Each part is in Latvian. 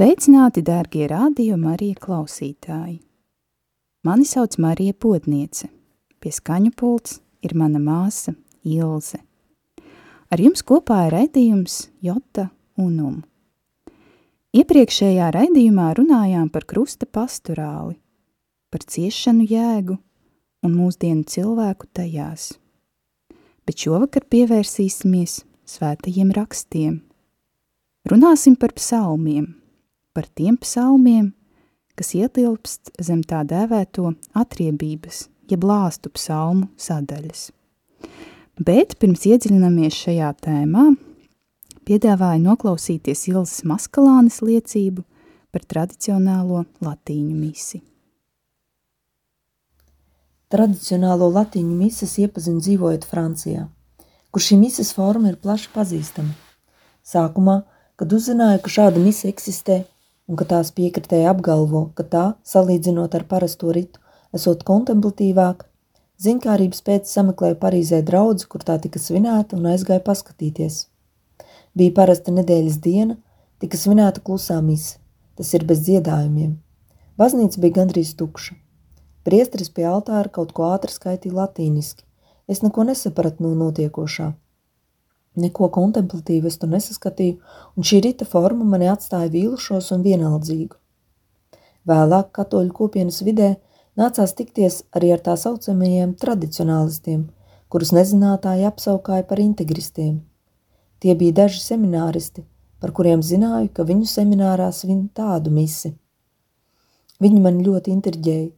Sveicināti, dārgie radio Marija klausītāji! Mani sauc Marija Potniece. Pie skaņu pults ir mana māsa Ilze. Ar jums kopā ir raidījums Jota Unum. Iepriekšējā raidījumā runājām par krusta pasturāli, par ciešanu jēgu un mūsdienu cilvēku tajās. Bet šovakar pievērsīsimies svētajiem rakstiem. Runāsim par psalmiem, par tiem psalmiem, kas ietilpst zem tā dēvēto atriebības, jeb lāstu psalmu sadaļas. Bet pirms iedziļināmies šajā tēmā, piedāvāju noklausīties Ilzas Maskalānes liecību par tradicionālo latīņu misi. Tradicionālo latīņu mises iepazinu dzīvojot Francijā, kur šī mises forma ir plaši pazīstama. Sākumā, kad uzzināju, ka šāda mise eksistē un ka tās piekritēji apgalvo, ka tā, salīdzinot ar parasto ritu, esot kontemplatīvāk, Ziņkārības pēc sameklēju Parīzē draudzi, kur tā tika svinēta un aizgāju paskatīties. Bija parasta nedēļas diena, tika svinēta klusā mise, tas ir bez dziedājumiem. Baznīca bija gandrīz tukša. Priesteris pie altāra kaut ko ātri skaitīja latīniski. Es neko nesapratu no notiekošā. Neko kontemplatīvu es tur nesaskatīju, un šī rita forma mani atstāja vīlušos un vienaldzīgu. Vēlāk katoļu kopienas vidē nācās tikties arī ar tā saucamajiem tradicionālistiem, kurus nezinātāji apsaukāja par integristiem. Tie bija daži semināristi, par kuriem zināju, ka viņu seminārā svin tādu misi. Viņi man ļoti intriģēja,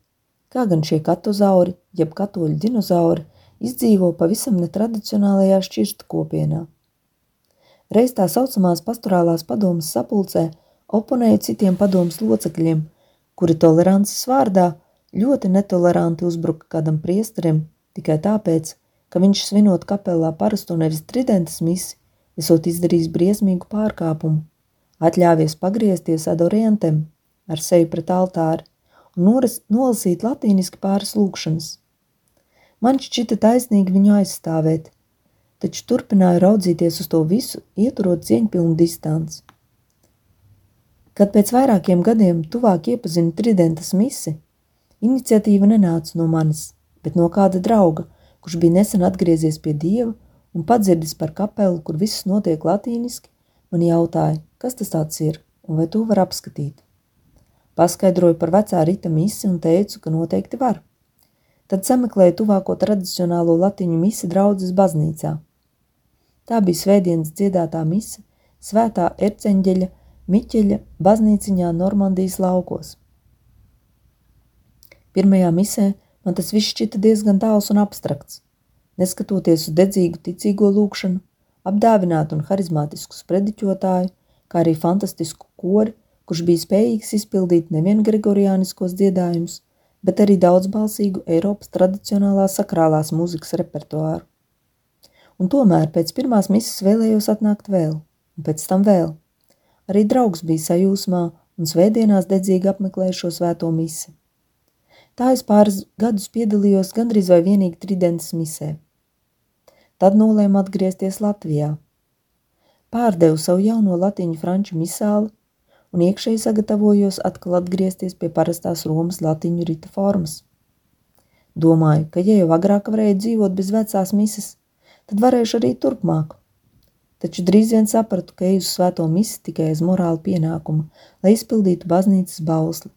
kā gan šie katozauri, jeb katoļu dinozauri, izdzīvo pavisam netradicionālajā šķirstu kopienā. Reiz tā saucamās pastorālās padomas sapulcē oponēja citiem padomas locekļiem, kuri tolerances vārdā ļoti netoleranti uzbruka kādam priesterim tikai tāpēc, ka viņš svinot kapelā parasto nevis tridentes misi, esot izdarījis briesmīgu pārkāpumu, atļāvies pagriezties ad orientem ar seju pret altāri un noras, nolasīt latīniski pāris lūkšanas. Man šķita taisnīgi viņu aizstāvēt, taču turpināju raudzīties uz to visu, ieturot cieņpilnu distanci. Kad pēc vairākiem gadiem tuvāk iepazinu tridentas misi, Iniciatīva nenāca no manis, bet no kāda drauga, kurš bija nesen atgriezies pie dieva un padzirdis par kapelu, kur viss notiek latīniski, man jautāja, kas tas tāds ir un vai to var apskatīt. Paskaidroju par vecā rita misi un teicu, ka noteikti var. Tad sameklēju tuvāko tradicionālo latiņu misi draudzes baznīcā. Tā bija svētdienas dziedātā mise svētā erceņģeļa Miķeļa baznīciņā Normandijas laukos. Pirmajā misē man tas viss šķita diezgan tāls un abstrakts. Neskatoties uz dedzīgu ticīgo lūkšanu, apdāvinātu un harizmātisku sprediķotāju, kā arī fantastisku kori, kurš bija spējīgs izpildīt nevien gregoriāniskos dziedājumus, bet arī daudzbalsīgu Eiropas tradicionālās sakrālās mūzikas repertuāru. Un tomēr pēc pirmās misas vēlējos atnākt vēl, un pēc tam vēl. Arī draugs bija sajūsmā un svētdienās dedzīgi apmeklēja šo svēto misi. Tā es pāris gadus piedalījos gandrīz vai vienīgi tridentes misē. Tad nolēmu atgriezties Latvijā. Pārdevu savu jauno latiņu franču misāli un iekšēji sagatavojos atkal atgriezties pie parastās Romas latiņu rita formas. Domāju, ka ja jau agrāk varēju dzīvot bez vecās mises, tad varēšu arī turpmāk. Taču drīz vien sapratu, ka eju uz svēto misi tikai aiz morāla pienākuma, lai izpildītu baznīcas bausli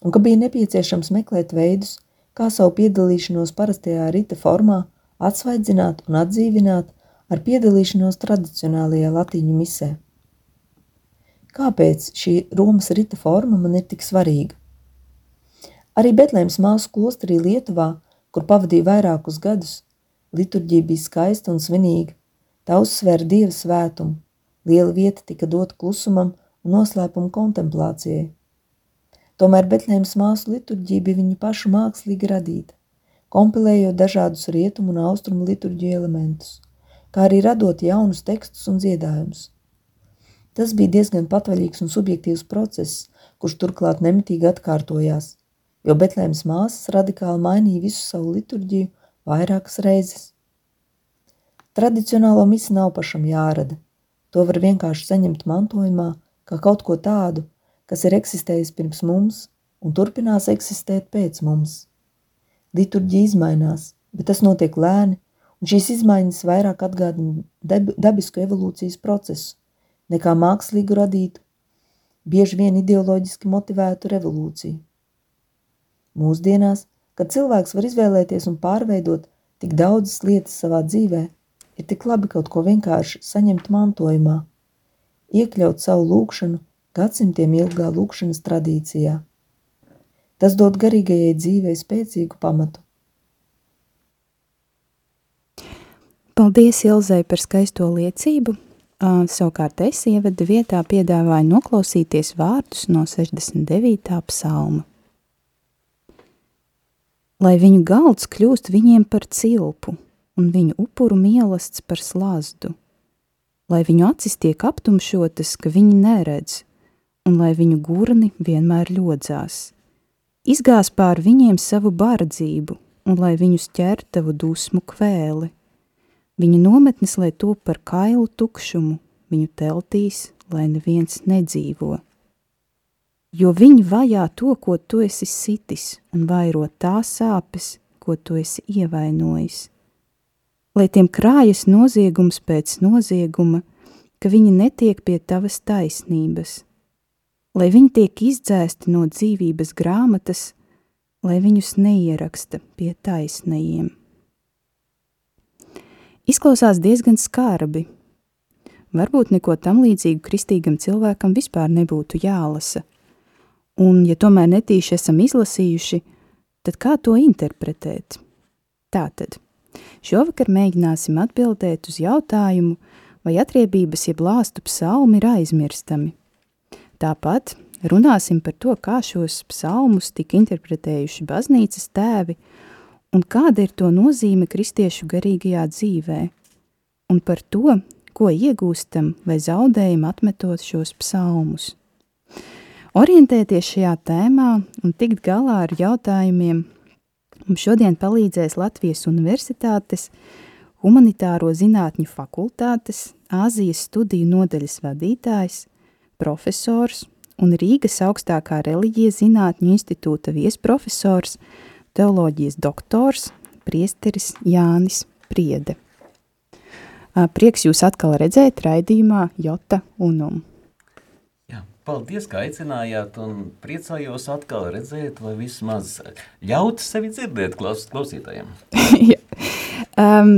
un ka bija nepieciešams meklēt veidus, kā savu piedalīšanos parastajā rita formā atsvaidzināt un atdzīvināt ar piedalīšanos tradicionālajā latīņu misē. Kāpēc šī Romas rita forma man ir tik svarīga? Arī Betlēmas māsu klosterī Lietuvā, kur pavadīja vairākus gadus, liturģija bija skaista un svinīga, Tā uzsvēra Dieva svētumu. Liela vieta tika dota klusumam un noslēpuma kontemplācijai. Tomēr Betlēmas māsu liturģija bija viņa pašu mākslīgi radīta, kompilējot dažādus rietumu un austrumu liturģiju elementus, kā arī radot jaunus tekstus un dziedājumus. Tas bija diezgan patvaļīgs un subjektīvs process, kurš turklāt nemitīgi atkārtojās, jo Betlēmas māsas radikāli mainīja visu savu liturģiju vairākas reizes. Tradicionālo misi nav pašam jārada. To var vienkārši saņemt mantojumā, kā kaut ko tādu, kas ir eksistējis pirms mums un turpinās eksistēt pēc mums. Liturģija izmainās, bet tas notiek lēni, un šīs izmaiņas vairāk atgādina dabisku evolūcijas procesu, nekā mākslīgu radītu, bieži vien ideoloģiski motivētu revolūciju. Mūsdienās, kad cilvēks var izvēlēties un pārveidot tik daudzas lietas savā dzīvē, Ir tik labi kaut ko vienkārši saņemt mantojumā, iekļaut savu lūkšanu gadsimtiem ilgā lūkšanas tradīcijā. Tas dod garīgajai dzīvei spēcīgu pamatu. Paldies Ilzai par skaisto liecību. Uh, savukārt es ievada vietā piedāvāju noklausīties vārdus no 69. psalma. Lai viņu galds kļūst viņiem par cilpu – un viņu upuru mielasts par slazdu, lai viņu acis tiek aptumšotas, ka viņi neredz, un lai viņu gurni vienmēr ļodzās. Izgāz pār viņiem savu bardzību, un lai viņus ķer tavu dusmu kvēli. Viņa nometnes, lai to par kailu tukšumu, viņu teltīs, lai neviens nedzīvo. Jo viņi vajā to, ko tu esi sitis, un vairo tās sāpes, ko tu esi ievainojis lai tiem krājas noziegums pēc nozieguma, ka viņi netiek pie tavas taisnības, lai viņi tiek izdzēsti no dzīvības grāmatas, lai viņus neieraksta pie taisnajiem. Izklausās diezgan skarbi. Varbūt neko tam līdzīgu kristīgam cilvēkam vispār nebūtu jālasa. Un, ja tomēr netīši esam izlasījuši, tad kā to interpretēt? Tātad. Šovakar mēģināsim atbildēt uz jautājumu, vai atriebības jeb lāstu psalmi ir aizmirstami. Tāpat runāsim par to, kā šos psalmus tika interpretējuši baznīcas tēvi un kāda ir to nozīme kristiešu garīgajā dzīvē, un par to, ko iegūstam vai zaudējam atmetot šos psalmus. Orientēties šajā tēmā un tikt galā ar jautājumiem – Mums šodien palīdzēs Latvijas Universitātes Humanitāro zinātņu fakultātes Āzijas studiju nodaļas vadītājs, profesors un Rīgas augstākā reliģija zinātņu institūta viesprofesors, teoloģijas doktors, priesteris Jānis Priede. Prieks jūs atkal redzēt raidījumā Jota Unum. Paldies, ka aicinājāt, un priecājos atkal redzēt, vai vismaz ļaut sevi dzirdēt klaus, klausītājiem. um,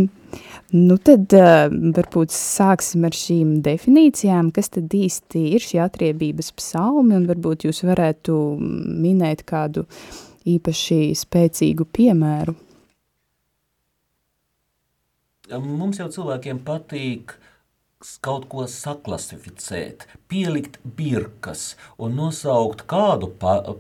nu tad uh, varbūt sāksim ar šīm definīcijām, kas tad īsti ir šie atriebības psalmi, un varbūt jūs varētu minēt kādu īpaši spēcīgu piemēru. Mums jau cilvēkiem patīk kaut ko saklasificēt, pielikt birkas un nosaukt kādu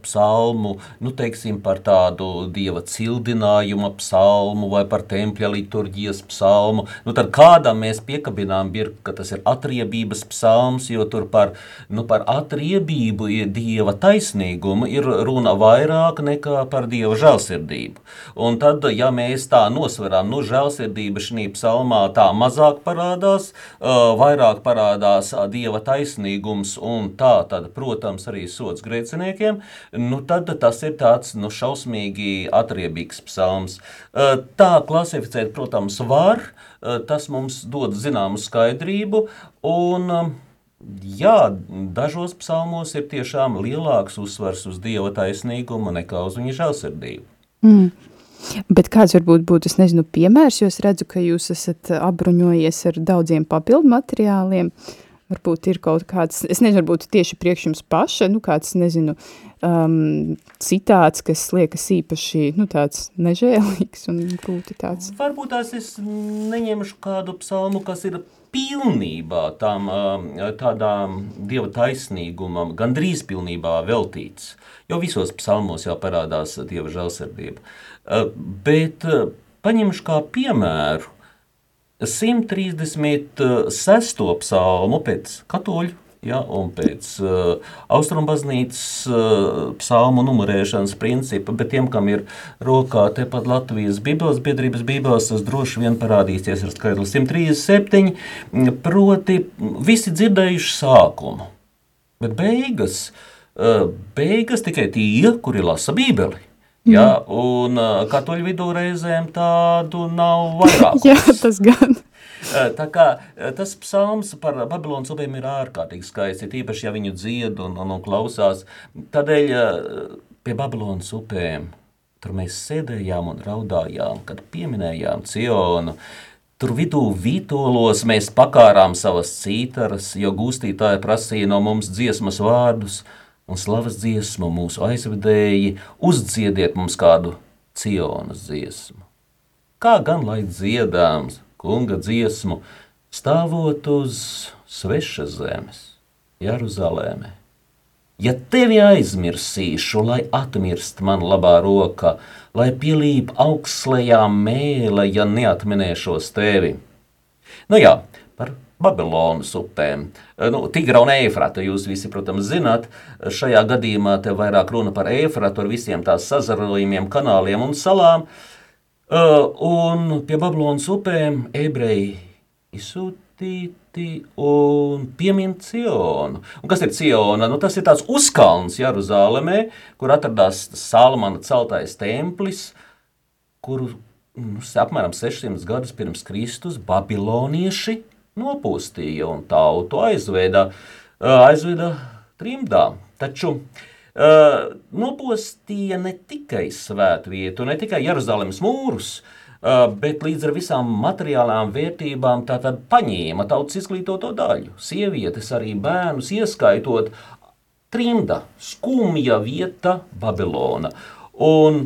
psalmu, nu, teiksim, par tādu dieva cildinājuma psalmu vai par tempļa liturģijas psalmu, nu, tad kādam mēs piekabinām birku, ka tas ir atriebības psalms, jo tur par, nu, par atriebību ir dieva taisnīgumu ir runa vairāk nekā par dieva žēlsirdību. Un tad, ja mēs tā nosveram, nu, žēlsirdība šī psalmā tā mazāk parādās, uh, vairāk parādās dieva taisnīgums un tā, tad, protams, arī sots grēciniekiem, nu, tad tas ir tāds nu, šausmīgi atriebīgs psalms. Tā klasificēt, protams, var, tas mums dod zināmu skaidrību un Jā, dažos psalmos ir tiešām lielāks uzsvars uz dieva taisnīgumu nekā uz viņa žēlsirdību. Mm. Bet kāds varbūt būtu, es nezinu, piemērs, jo es redzu, ka jūs esat apbruņojies ar daudziem papildu materiāliem. varbūt ir kaut kāds, es nezinu, varbūt tieši priekš jums paša, nu kāds, nezinu, um, citāts, kas liekas īpaši, nu tāds nežēlīgs un būtu tāds. Varbūt tās es neņemšu kādu psalmu, kas ir pilnībā tam, um, tādām dieva taisnīgumam, gandrīz pilnībā veltīts, jo visos psalmos jau parādās dieva žēlsirdība. Uh, bet uh, paņemšu kā piemēru 136. psalmu pēc katoļu ja, un pēc uh, austrumbaznīcas uh, psalmu numurēšanas principa, bet tiem, kam ir rokā tepat Latvijas Bībeles biedrības bībeles, tas droši vien parādīsies ar skaitli 137, proti visi dzirdējuši sākumu, bet beigas, uh, beigas tikai tie, kuri lasa bībeli. Ja, un katoļu vidū reizēm tādu nav vairāk. Jā, tas gan. Tā kā tas psalms par Babilonas upēm ir ārkārtīgi skaists, tīpaši, ja viņu dzied un, un, un klausās. Tādēļ pie Babilonas upēm tur mēs sēdējām un raudājām, kad pieminējām Cionu. Tur vidū vītolos mēs pakārām savas cītaras, jo gūstītāji prasīja no mums dziesmas vārdus un slavas dziesmu mūsu aizvedēji, uzdziediet mums kādu Cionas dziesmu. Kā gan lai dziedāms, kunga dziesmu, stāvot uz svešas zemes, Jeruzalēmē. Ja tevi aizmirsīšu, lai atmirst man labā roka, lai pielīp augstslējā mēle, ja neatminēšos tevi. Nu jā, par Babilonas upēm. Nu, Tigra un Eifrata jūs visi, protams, zināt. Šajā gadījumā te vairāk runa par Eifratu ar visiem tās sazarojumiem, kanāliem un salām. Uh, un pie Babilonas upēm ebreji izsūtīti un piemin Cionu. Un kas ir Ciona? Nu, tas ir tāds uzkalns Jeruzālēmē, kur atradās Salmana celtais templis, kuru nu, apmēram 600 gadus pirms Kristus babilonieši nopūstīja un tautu aizveda, aizveda trimdā. Taču uh, nopostīja ne tikai svētvietu, ne tikai Jeruzalemes mūrus, uh, bet līdz ar visām materiālām vērtībām tātad paņēma tautas izglītoto daļu. Sievietes, arī bērnus, ieskaitot trimda, skumja vieta Babilona. Un,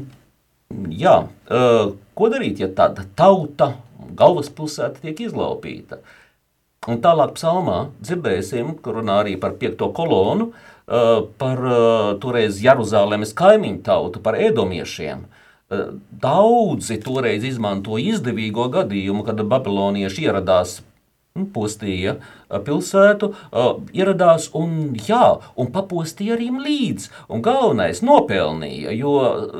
jā, uh, ko darīt, ja tāda tauta, galvaspilsēta tiek izlaupīta? Un tālāk psalmā dzirdēsim, kur runā arī par piekto kolonu, Eh, par eh, toreiz Jeruzalemes kaimiņu tautu, par ēdomiešiem. Eh, daudzi toreiz izmantoja izdevīgo gadījumu, kad babilonieši ieradās nu, postīja pilsētu, ieradās un, jā, un papostīja arī līdzi. Un galvenais nopelnīja, jo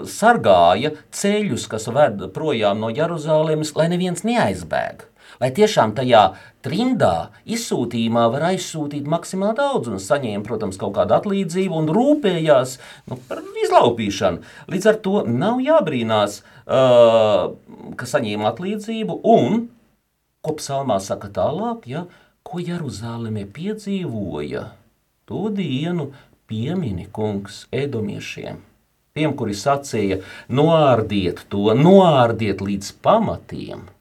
sargāja ceļus, kas ved projām no Jeruzalemes, lai neviens neaizbēg lai tiešām tajā trimdā izsūtījumā var aizsūtīt maksimāli daudz un saņēma, protams, kaut kādu atlīdzību un rūpējās nu, par izlaupīšanu. Līdz ar to nav jābrīnās, uh, ka saņēma atlīdzību un, ko psalmā saka tālāk, ja, ko Jeruzālēmē piedzīvoja, to dienu piemini kungs edomiešiem. Tiem, kuri sacīja, noārdiet to, noārdiet līdz pamatiem –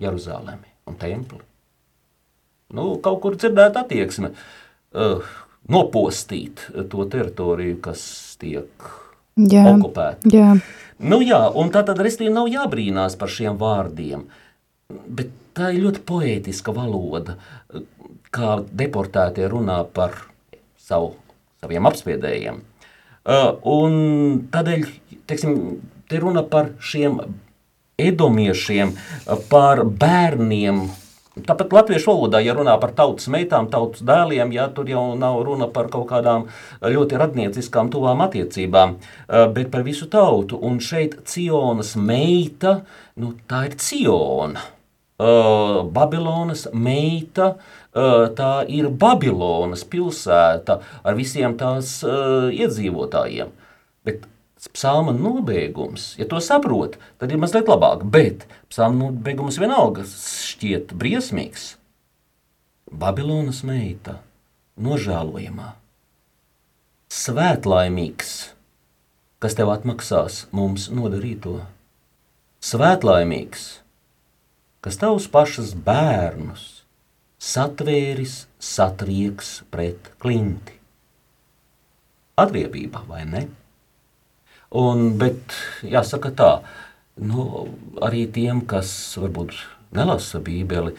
Jeruzalemi un templi. Nu, kaut kur dzirdēt attieksme, uh, nopostīt to teritoriju, kas tiek jā, okupēta. Jā. Nu, jā, un tā tad restīvi nav jābrīnās par šiem vārdiem, bet tā ir ļoti poētiska valoda, kā deportētie runā par savu, saviem apspiedējiem. Uh, un tādēļ, teiksim, te runa par šiem edomiešiem, par bērniem. Tāpat latviešu valodā, ja runā par tautas meitām, tautas dēliem, ja, tur jau nav runa par kaut kādām ļoti radnieciskām, tuvām attiecībām, eh, bet par visu tautu. Un šeit Cionas meita, nu, tā ir Ciona. Uh, Babilonas meita, uh, tā ir Babilonas pilsēta ar visiem tās iedzīvotājiem. Bet psalma nobeigums, ja to saprot, tad ir mazliet labāk. Bet psalma nobeigums vienalga šķiet briesmīgs. Babilonas meita, nožēlojamā, svētlaimīgs, kas tev atmaksās mums nodarīto. Svētlaimīgs, kas tavus pašas bērnus satvēris satrieks pret klinti. Atriebība, vai ne? Un, bet jāsaka tā, nu, arī tiem, kas varbūt nelasa bībeli,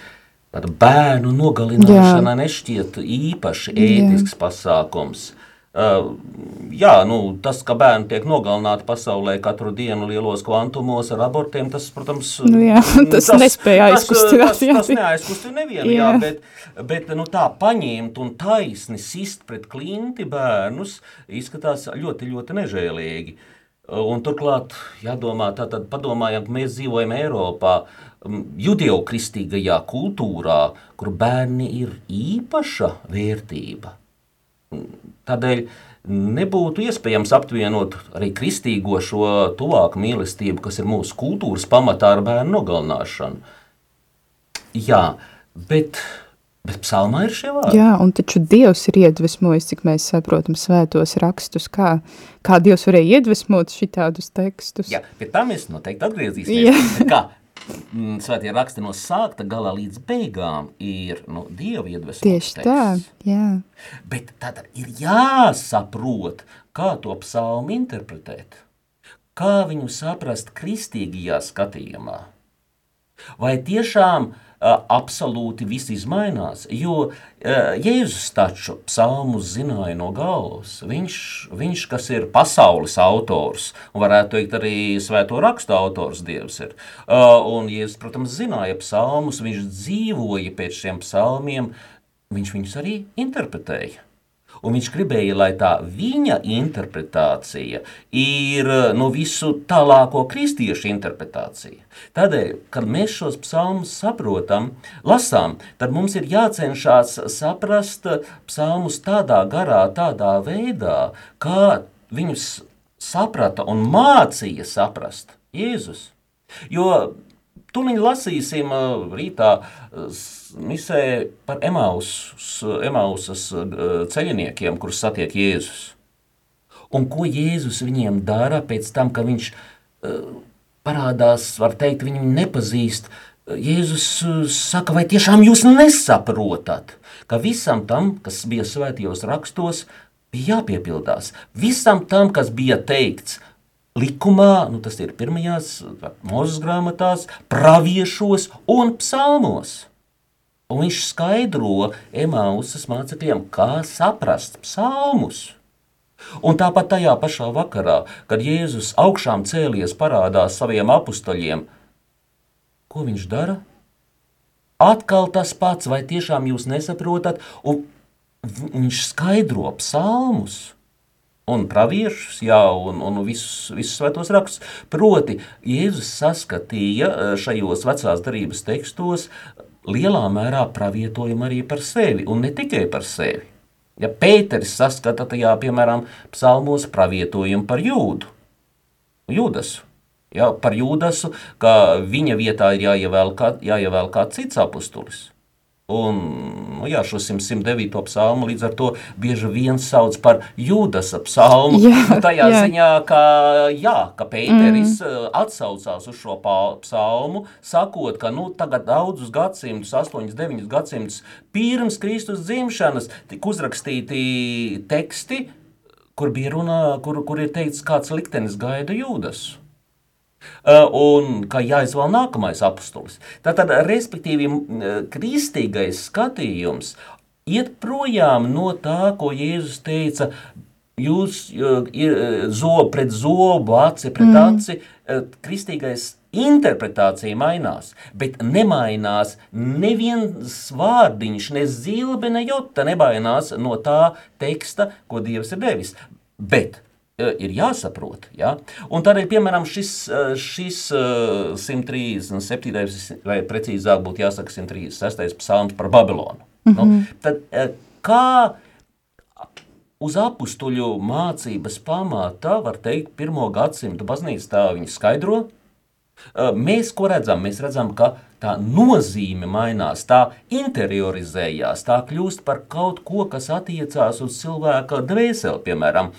tāda bērnu nogalināšana Jā. nešķiet īpaši ētisks Jā. pasākums. Uh, jā, nu, tas, ka bērni tiek nogalināti pasaulē katru dienu lielos kvantumos ar abortiem, tas, protams, nu, jā, tas, tas nespēja aizkustināt. Tas, tas, tas neaizkustina nevienu, jā. jā, bet, bet nu, tā paņemt un taisni sist pret klinti bērnus izskatās ļoti, ļoti nežēlīgi. Un turklāt, jādomā, tātad padomājam, ka mēs dzīvojam Eiropā, judeokristīgajā kultūrā, kur bērni ir īpaša vērtība Tādēļ nebūtu iespējams apvienot arī kristīgo šo tuvāku mīlestību, kas ir mūsu kultūras pamatā ar bērnu nogalināšanu. Jā, bet, bet psalmā ir šie vārdi. Jā, un taču Dievs ir iedvesmojis, cik mēs saprotam svētos rakstus, kā, kā Dievs varēja iedvesmot šitādus tekstus. Jā, pie tā mēs noteikti atgriezīsimies. Kā Mm, svētie raksti no sākta galā līdz beigām ir nu, Dieva iedvesmots Tieši teksts. tā, jā. Bet tad ir jāsaprot, kā to psalmu interpretēt. Kā viņu saprast kristīgajā skatījumā. Vai tiešām uh, absolūti viss izmainās. Jo Jēzus taču psalmus zināja no galvas. Viņš, viņš, kas ir pasaules autors, un varētu teikt arī svēto rakstu autors Dievs ir. Un Jēzus, protams, zināja psalmus, viņš dzīvoja pēc šiem psalmiem, viņš viņus arī interpretēja. Un viņš gribēja, lai tā viņa interpretācija ir no visu tālāko kristiešu interpretācija. Tādēļ, kad mēs šos psalmus saprotam, lasām, tad mums ir jācenšas saprast psalmus tādā garā, tādā veidā, kā viņus saprata un mācīja saprast Jēzus. Jo Tūlīt lasīsim rītā misē par Emausas, Emausas ceļiniekiem, kurus satiek Jēzus. Un ko Jēzus viņiem dara pēc tam, ka viņš parādās, var teikt, viņi nepazīst. Jēzus saka, vai tiešām jūs nesaprotat, ka visam tam, kas bija svētajos rakstos, bija jāpiepildās. Visam tam, kas bija teikts likumā, nu tas ir pirmajās mūzes grāmatās, praviešos un psalmos. Un viņš skaidro Emausas mācekļiem, kā saprast psalmus. Un tāpat tajā pašā vakarā, kad Jēzus augšām cēlies parādās saviem apstuļiem, ko viņš dara? Atkal tas pats, vai tiešām jūs nesaprotat, un viņš skaidro psalmus un praviešus, jā, un, un visus, visus svētos rakstus. Proti, Jēzus saskatīja eh, šajos vecās darības tekstos lielā mērā pravietojumu arī par sevi, un ne tikai par sevi. Ja Pēteris saskata tajā, piemēram, psalmos pravietojumu par jūdu, jūdasu, ja, par jūdasu, ka viņa vietā ir jāievēl, kā, jāievēl kāds cits apustulis. Un, nu jā, šo 109. psalmu līdz ar to bieži vien sauc par Jūdas psalmu. Jā, tajā jā. ziņā, ka, jā, ka Pēteris mm. atsaucās uz šo psalmu, sakot, ka nu, tagad daudzus gadsimtus, 8, 9 gadsimtus pirms Kristus dzimšanas tika uzrakstīti teksti, kur bija runa, kur, kur ir teikts, kāds liktenis gaida Jūdas. Un ka jāizvēl nākamais apustulis. Tātad, respektīvi, kristīgais skatījums iet projām no tā, ko Jēzus teica, jūs ir zobu pret zobu, aci pret mm. aci, kristīgais interpretācija mainās, bet nemainās neviens vārdiņš, ne zilbe, ne jota nemainās no tā teksta, ko Dievs ir devis. Bet ir jāsaprot. Ja? Un tādēļ, piemēram, šis, šis 137. vai precīzāk būtu jāsaka 136. psalms par Babilonu. Mm -hmm. nu, tad, kā uz apstuļu mācības pamata, var teikt, pirmo gadsimtu baznīca tā viņa skaidro, Mēs ko redzam? Mēs redzam, ka tā nozīme mainās, tā interiorizējās, tā kļūst par kaut ko, kas attiecās uz cilvēka dvēseli. Piemēram,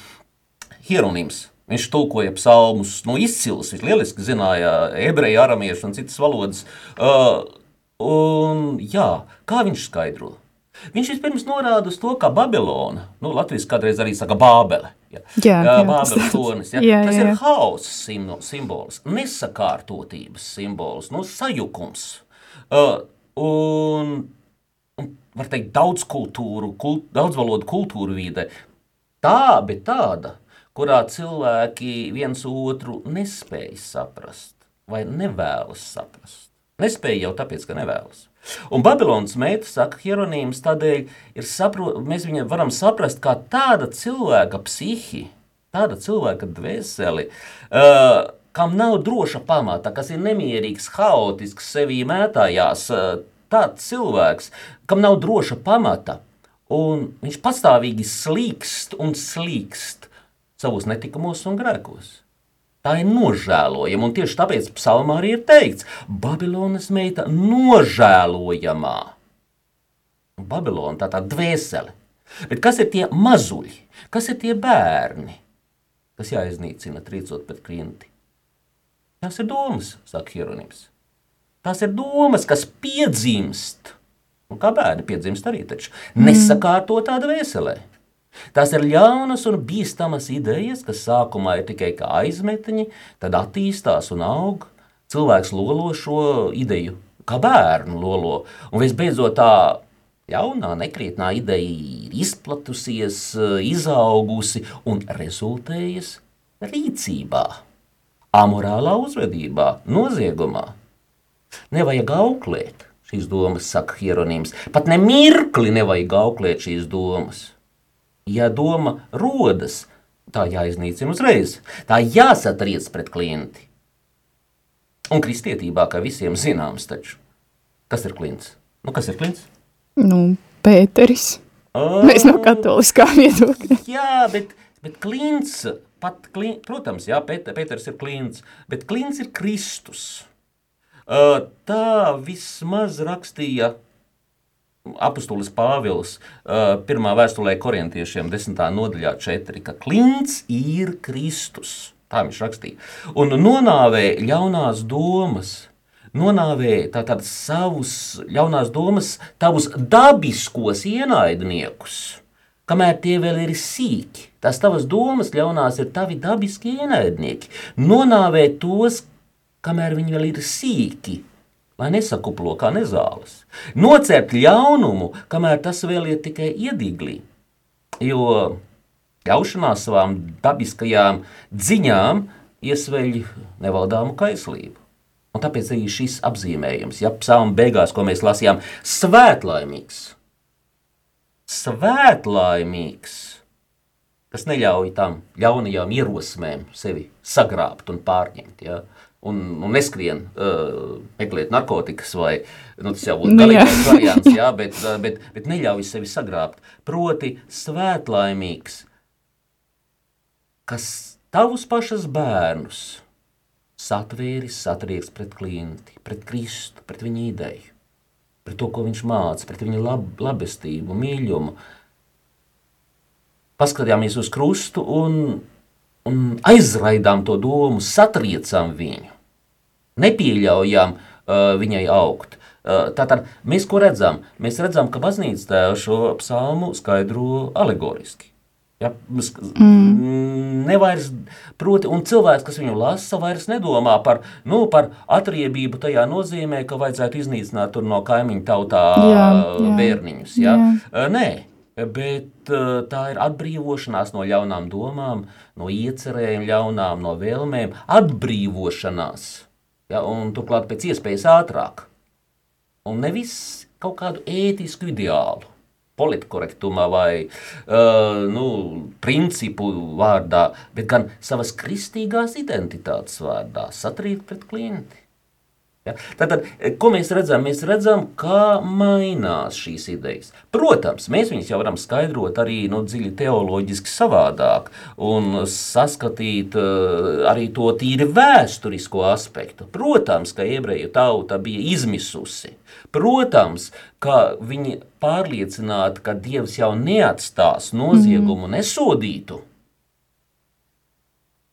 Hieronims. Viņš tulkoja psalmus nu, izcils, viņš lieliski zināja ebreju, aramiešu un citas valodas. Uh, Un, jā, kā viņš skaidro? Viņš vispirms norāda uz to, ka Babilona, nu, Latvijas kādreiz arī saka Bābele, ja, Jā, jā, Bābeles tonis, ja, jā, tas jā. ir hausa simbols, nesakārtotības simbols, nu, sajukums. Uh, un, un, var teikt, daudz kultūru, kult, daudz valodu kultūru vide, tā, bet tāda, kurā cilvēki viens otru nespēj saprast vai nevēlas saprast. Nespēja jau tāpēc, ka nevēlas. Un Babilonas meita, saka Hieronīms, tādēļ ir saprot, mēs viņu varam saprast kā tāda cilvēka psihi, tāda cilvēka dvēseli, uh, kam nav droša pamata, kas ir nemierīgs, haotisks, sevī mētājās, uh, tāds cilvēks, kam nav droša pamata, un viņš pastāvīgi slīkst un slīkst savos netikumos un grēkos. Tā ir nožēlojama, un tieši tāpēc psalmā arī ir teikts, Babilonas meita nožēlojamā. Babilona tā tā dvēsele. Bet kas ir tie mazuļi? Kas ir tie bērni, kas jāiznīcina trīcot pret klinti? Tās ir domas, saka Hieronims. Tās ir domas, kas piedzimst, un kā bērni piedzimst arī taču, nesakārtotā dvēselē. Tās ir ļaunas un bīstamas idejas, kas sākumā ir tikai kā aizmetņi, tad attīstās un aug. Cilvēks lolo šo ideju, kā bērnu lolo. Un visbeidzot, tā jaunā, nekrietnā ideja ir izplatusies, izaugusi un rezultējas rīcībā, amorālā uzvedībā, noziegumā. Nevajag auklēt šīs domas, saka Hieronīms. Pat ne mirkli nevajag auklēt šīs domas. Ja doma rodas, tā jāiznīcina uzreiz. Tā jāsatriec pret klienti. Un kristietībā, kā visiem zināms, taču. Kas ir klints? Nu, kas ir klints? Nu, Pēteris. Oh, Mēs no katoliskā viedokļa. Jā, bet, bet klints, pat, klin, protams, jā, Pēt, Pēters ir klints, bet klints ir Kristus. Tā vismaz rakstīja apustulis Pāvils uh, pirmā vēstulē korintiešiem desmitā nodaļā četri, ka klints ir Kristus. Tā viņš rakstīja. Un nonāvē ļaunās domas, nonāvē tātad savus ļaunās domas, tavus dabiskos ienaidniekus, kamēr tie vēl ir sīki. Tās tavas domas ļaunās ir tavi dabiski ienaidnieki. Nonāvē tos, kamēr viņi vēl ir sīki, lai nesakuplo kā nezāles. Nocert ļaunumu, kamēr tas vēl ir tikai iedīglī. Jo ļaušanās savām dabiskajām dziņām iesveļ nevaldāmu kaislību. Un tāpēc arī šis apzīmējums, ja psalma beigās, ko mēs lasījām, svētlaimīgs, svētlaimīgs, kas neļauj tam ļaunajām ierosmēm sevi sagrābt un pārņemt. Ja? Un, un neskrien uh, meklēt narkotikas, vai nu, tas jau būtu Nu, galīgais variants, jā, bet, bet, bet neļauj sevi sagrābt. Proti, svētlaimīgs, kas tavus pašas bērnus satvēris, satrieks pret klienti, pret Kristu, pret viņa ideju, pret to, ko viņš māca, pret viņa lab, labestību, mīļumu. Paskatījāmies uz krustu un, un aizraidām to domu, satriecām viņu, nepieļaujām uh, viņai augt. Uh, tātad mēs ko redzam? Mēs redzam, ka baznīca tēva šo psalmu skaidro alegoriski. Ja, mm. Nevairs, proti, un cilvēks, kas viņu lasa, vairs nedomā par, nu, par atriebību tajā nozīmē, ka vajadzētu iznīcināt tur no kaimiņu tautā Jā, jā. bērniņus. Ja? Jā. Uh, Nē, bet uh, tā ir atbrīvošanās no ļaunām domām, no iecerēm ļaunām, no vēlmēm, atbrīvošanās. Ja? Un turklāt pēc iespējas ātrāk. Un nevis kaut kādu ētisku ideālu, politkorektumā vai uh, nu, principu vārdā, bet gan savas kristīgās identitātes vārdā, satrīt pret klienti. Ja? Tātad, ko mēs redzam? Mēs redzam, kā mainās šīs idejas. Protams, mēs viņus jau varam skaidrot arī nu, dziļi teoloģiski savādāk un saskatīt uh, arī to tīri vēsturisko aspektu. Protams, ka ebreju tauta bija izmisusi. Protams, ka viņi pārliecināti, ka Dievs jau neatstās noziegumu nesodītu.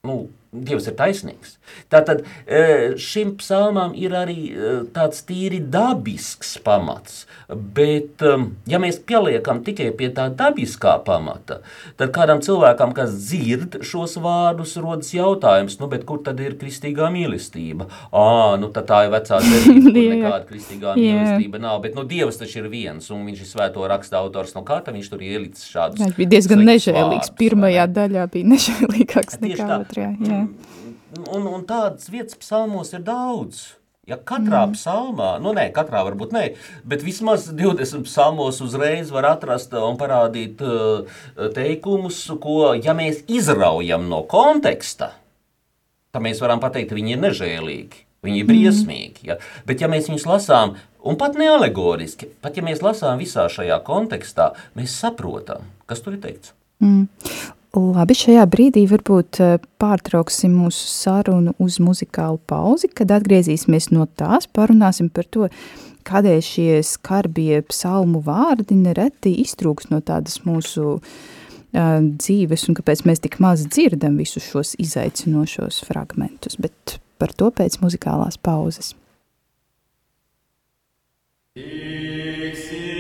Nu, Dievs ir taisnīgs. Tātad e, šim psalmam ir arī e, tāds tīri dabisks pamats, bet e, ja mēs pieliekam tikai pie tā dabiskā pamata, tad kādam cilvēkam, kas dzird šos vārdus, rodas jautājums, nu, kur tad ir kristīgā mīlestība? Ā, nu, tā ir vecā derība, kur nekāda kristīgā mīlestība nav, bet nu, Dievs taču ir viens, un viņš ir svēto raksta autors, no kā viņš tur ielicis šādus Viņš bija diezgan nežēlīgs, pirmajā daļā bija nežēlīgāks nekā otrajā, jā. Un, un tādas vietas psalmos ir daudz. Ja katrā mm. psalmā, nu nē, katrā varbūt nē, bet vismaz 20 psalmos uzreiz var atrast un parādīt uh, teikumus, ko, ja mēs izraujam no konteksta, tad mēs varam pateikt, viņi ir nežēlīgi, viņi ir briesmīgi. Ja? Bet ja mēs viņus lasām, un pat ne alegoriski, pat ja mēs lasām visā šajā kontekstā, mēs saprotam, kas tur ir teikts. Mm. Labi, šajā brīdī varbūt eh, pārtrauksim mūsu sarunu uz muzikālu pauzi, kad atgriezīsimies no tās, parunāsim par to, kādēļ šie skarbie psalmu vārdi nereti iztrūks no tādas mūsu uh, dzīves un kāpēc mēs tik maz dzirdam visus šos izaicinošos fragmentus, bet par to pēc muzikālās pauzes. Iksi.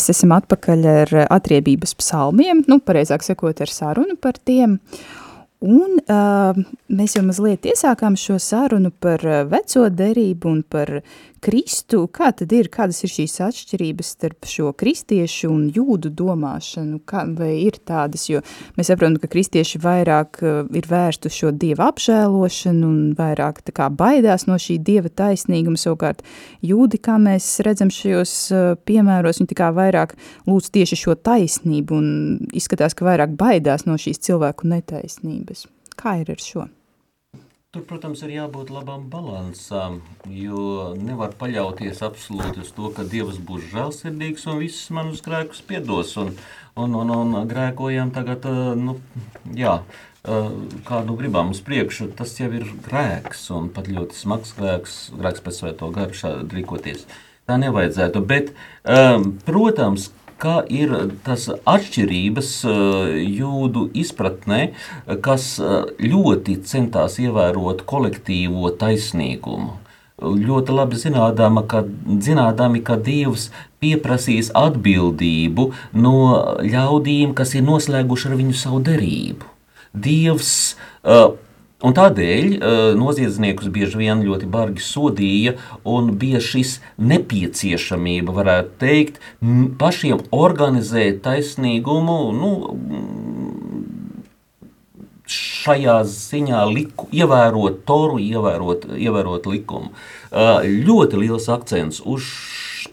Mēs esam atpakaļ ar atriebības psalmiem, nu, pareizāk sakot, ar sarunu par tiem. Un uh, mēs jau mazliet iesākām šo sarunu par uh, veco derību un par Kristu. Kā tad ir, kādas ir šīs atšķirības starp šo kristiešu un jūdu domāšanu? Kā, vai ir tādas, jo mēs saprotam, ka kristieši vairāk uh, ir vērst uz šo dieva apžēlošanu un vairāk tā kā baidās no šī dieva taisnīguma. Savukārt jūdi, kā mēs redzam šajos uh, piemēros, viņi tā kā vairāk lūdz tieši šo taisnību un izskatās, ka vairāk baidās no šīs cilvēku netaisnības. Kā ir ar šo? Tur, protams, ir jābūt labam balansam, jo nevar paļauties absolūti uz to, ka Dievs būs žēlsirdīgs un visus manus grēkus piedos. Un, un, un, un grēkojam tagad, eh, nu, jā, eh, kādu gribam uz priekšu, tas jau ir grēks un pat ļoti smags grēks, grēks pēc svēto garu šādi rīkoties. Tā nevajadzētu, bet, eh, protams, ka ir tas atšķirības eh, jūdu izpratnē, kas eh, ļoti centās ievērot kolektīvo taisnīgumu. Ļoti labi zinādama, ka, zinādami, ka Dievs pieprasīs atbildību no ļaudīm, kas ir noslēguši ar viņu savu derību. Dievs uh, Un tādēļ uh, noziedzniekus bieži vien ļoti bargi sodīja, un bija šis nepieciešamība, varētu teikt, pašiem organizēt taisnīgumu. Nu, Šajā ziņā liku, ievērot toru, ievērot, ievērot likumu. Uh, ļoti liels akcents uz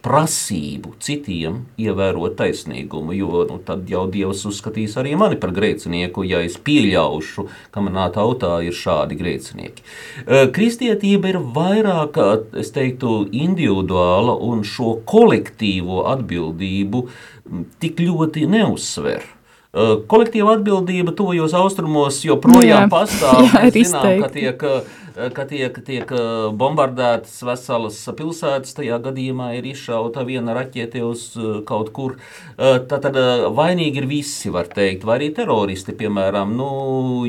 prasību citiem ievērot taisnīgumu, jo nu, tad jau Dievs uzskatīs arī mani par grēcinieku, ja es pieļaušu, ka manā tautā ir šādi grēcinieki. Kristietība ir vairāk, es teiktu, individuāla un šo kolektīvo atbildību tik ļoti neuzsver. Kolektīva atbildība tuvajos austrumos joprojām jā, pastāv. Jā, Mēs zinām, ka tiek Eh, ka tiek, tiek eh, bombardētas veselas pilsētas. Tajā gadījumā ir izšauta viena raķete uz eh, kaut kur. Tad vainīgi ir visi, var teikt, vai arī teroristi, piemēram, nu,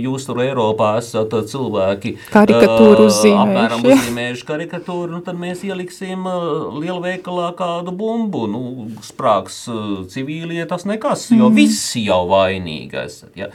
jūs tur Eiropā esat cilvēki. Karikatūru uzzīmējuši. Apmēram uzzīmējuši karikatūru, nu tad mēs ieliksim lielveikalā kādu bumbu. Nu, sprāks civīlie tas nekas, jo mm. visi jau vainīgi esat. Ja?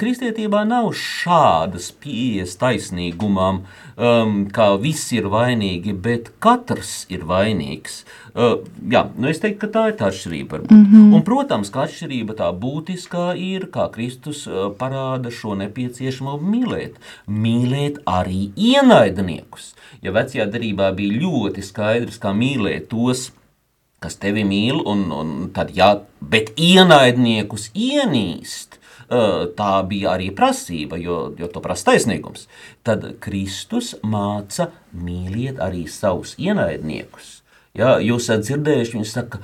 Kristietībā nav šādas pieejas taisnīgumam um, ka visi ir vainīgi, bet katrs ir vainīgs. Uh, jā, nu es teiktu, ka tā ir tā atšķirība. Mm -hmm. Un, protams, ka atšķirība tā būtiskā ir, kā Kristus uh, parāda šo nepieciešamību mīlēt. Mīlēt arī ienaidniekus. Ja vecajā darbā bija ļoti skaidrs, kā mīlēt tos, kas tevi mīl, un, un tad jā, bet ienaidniekus ienīst tā bija arī prasība, jo, jo to prasa taisnīgums. Tad Kristus māca mīliet arī savus ienaidniekus. Ja, jūs esat dzirdējuši, viņš saka,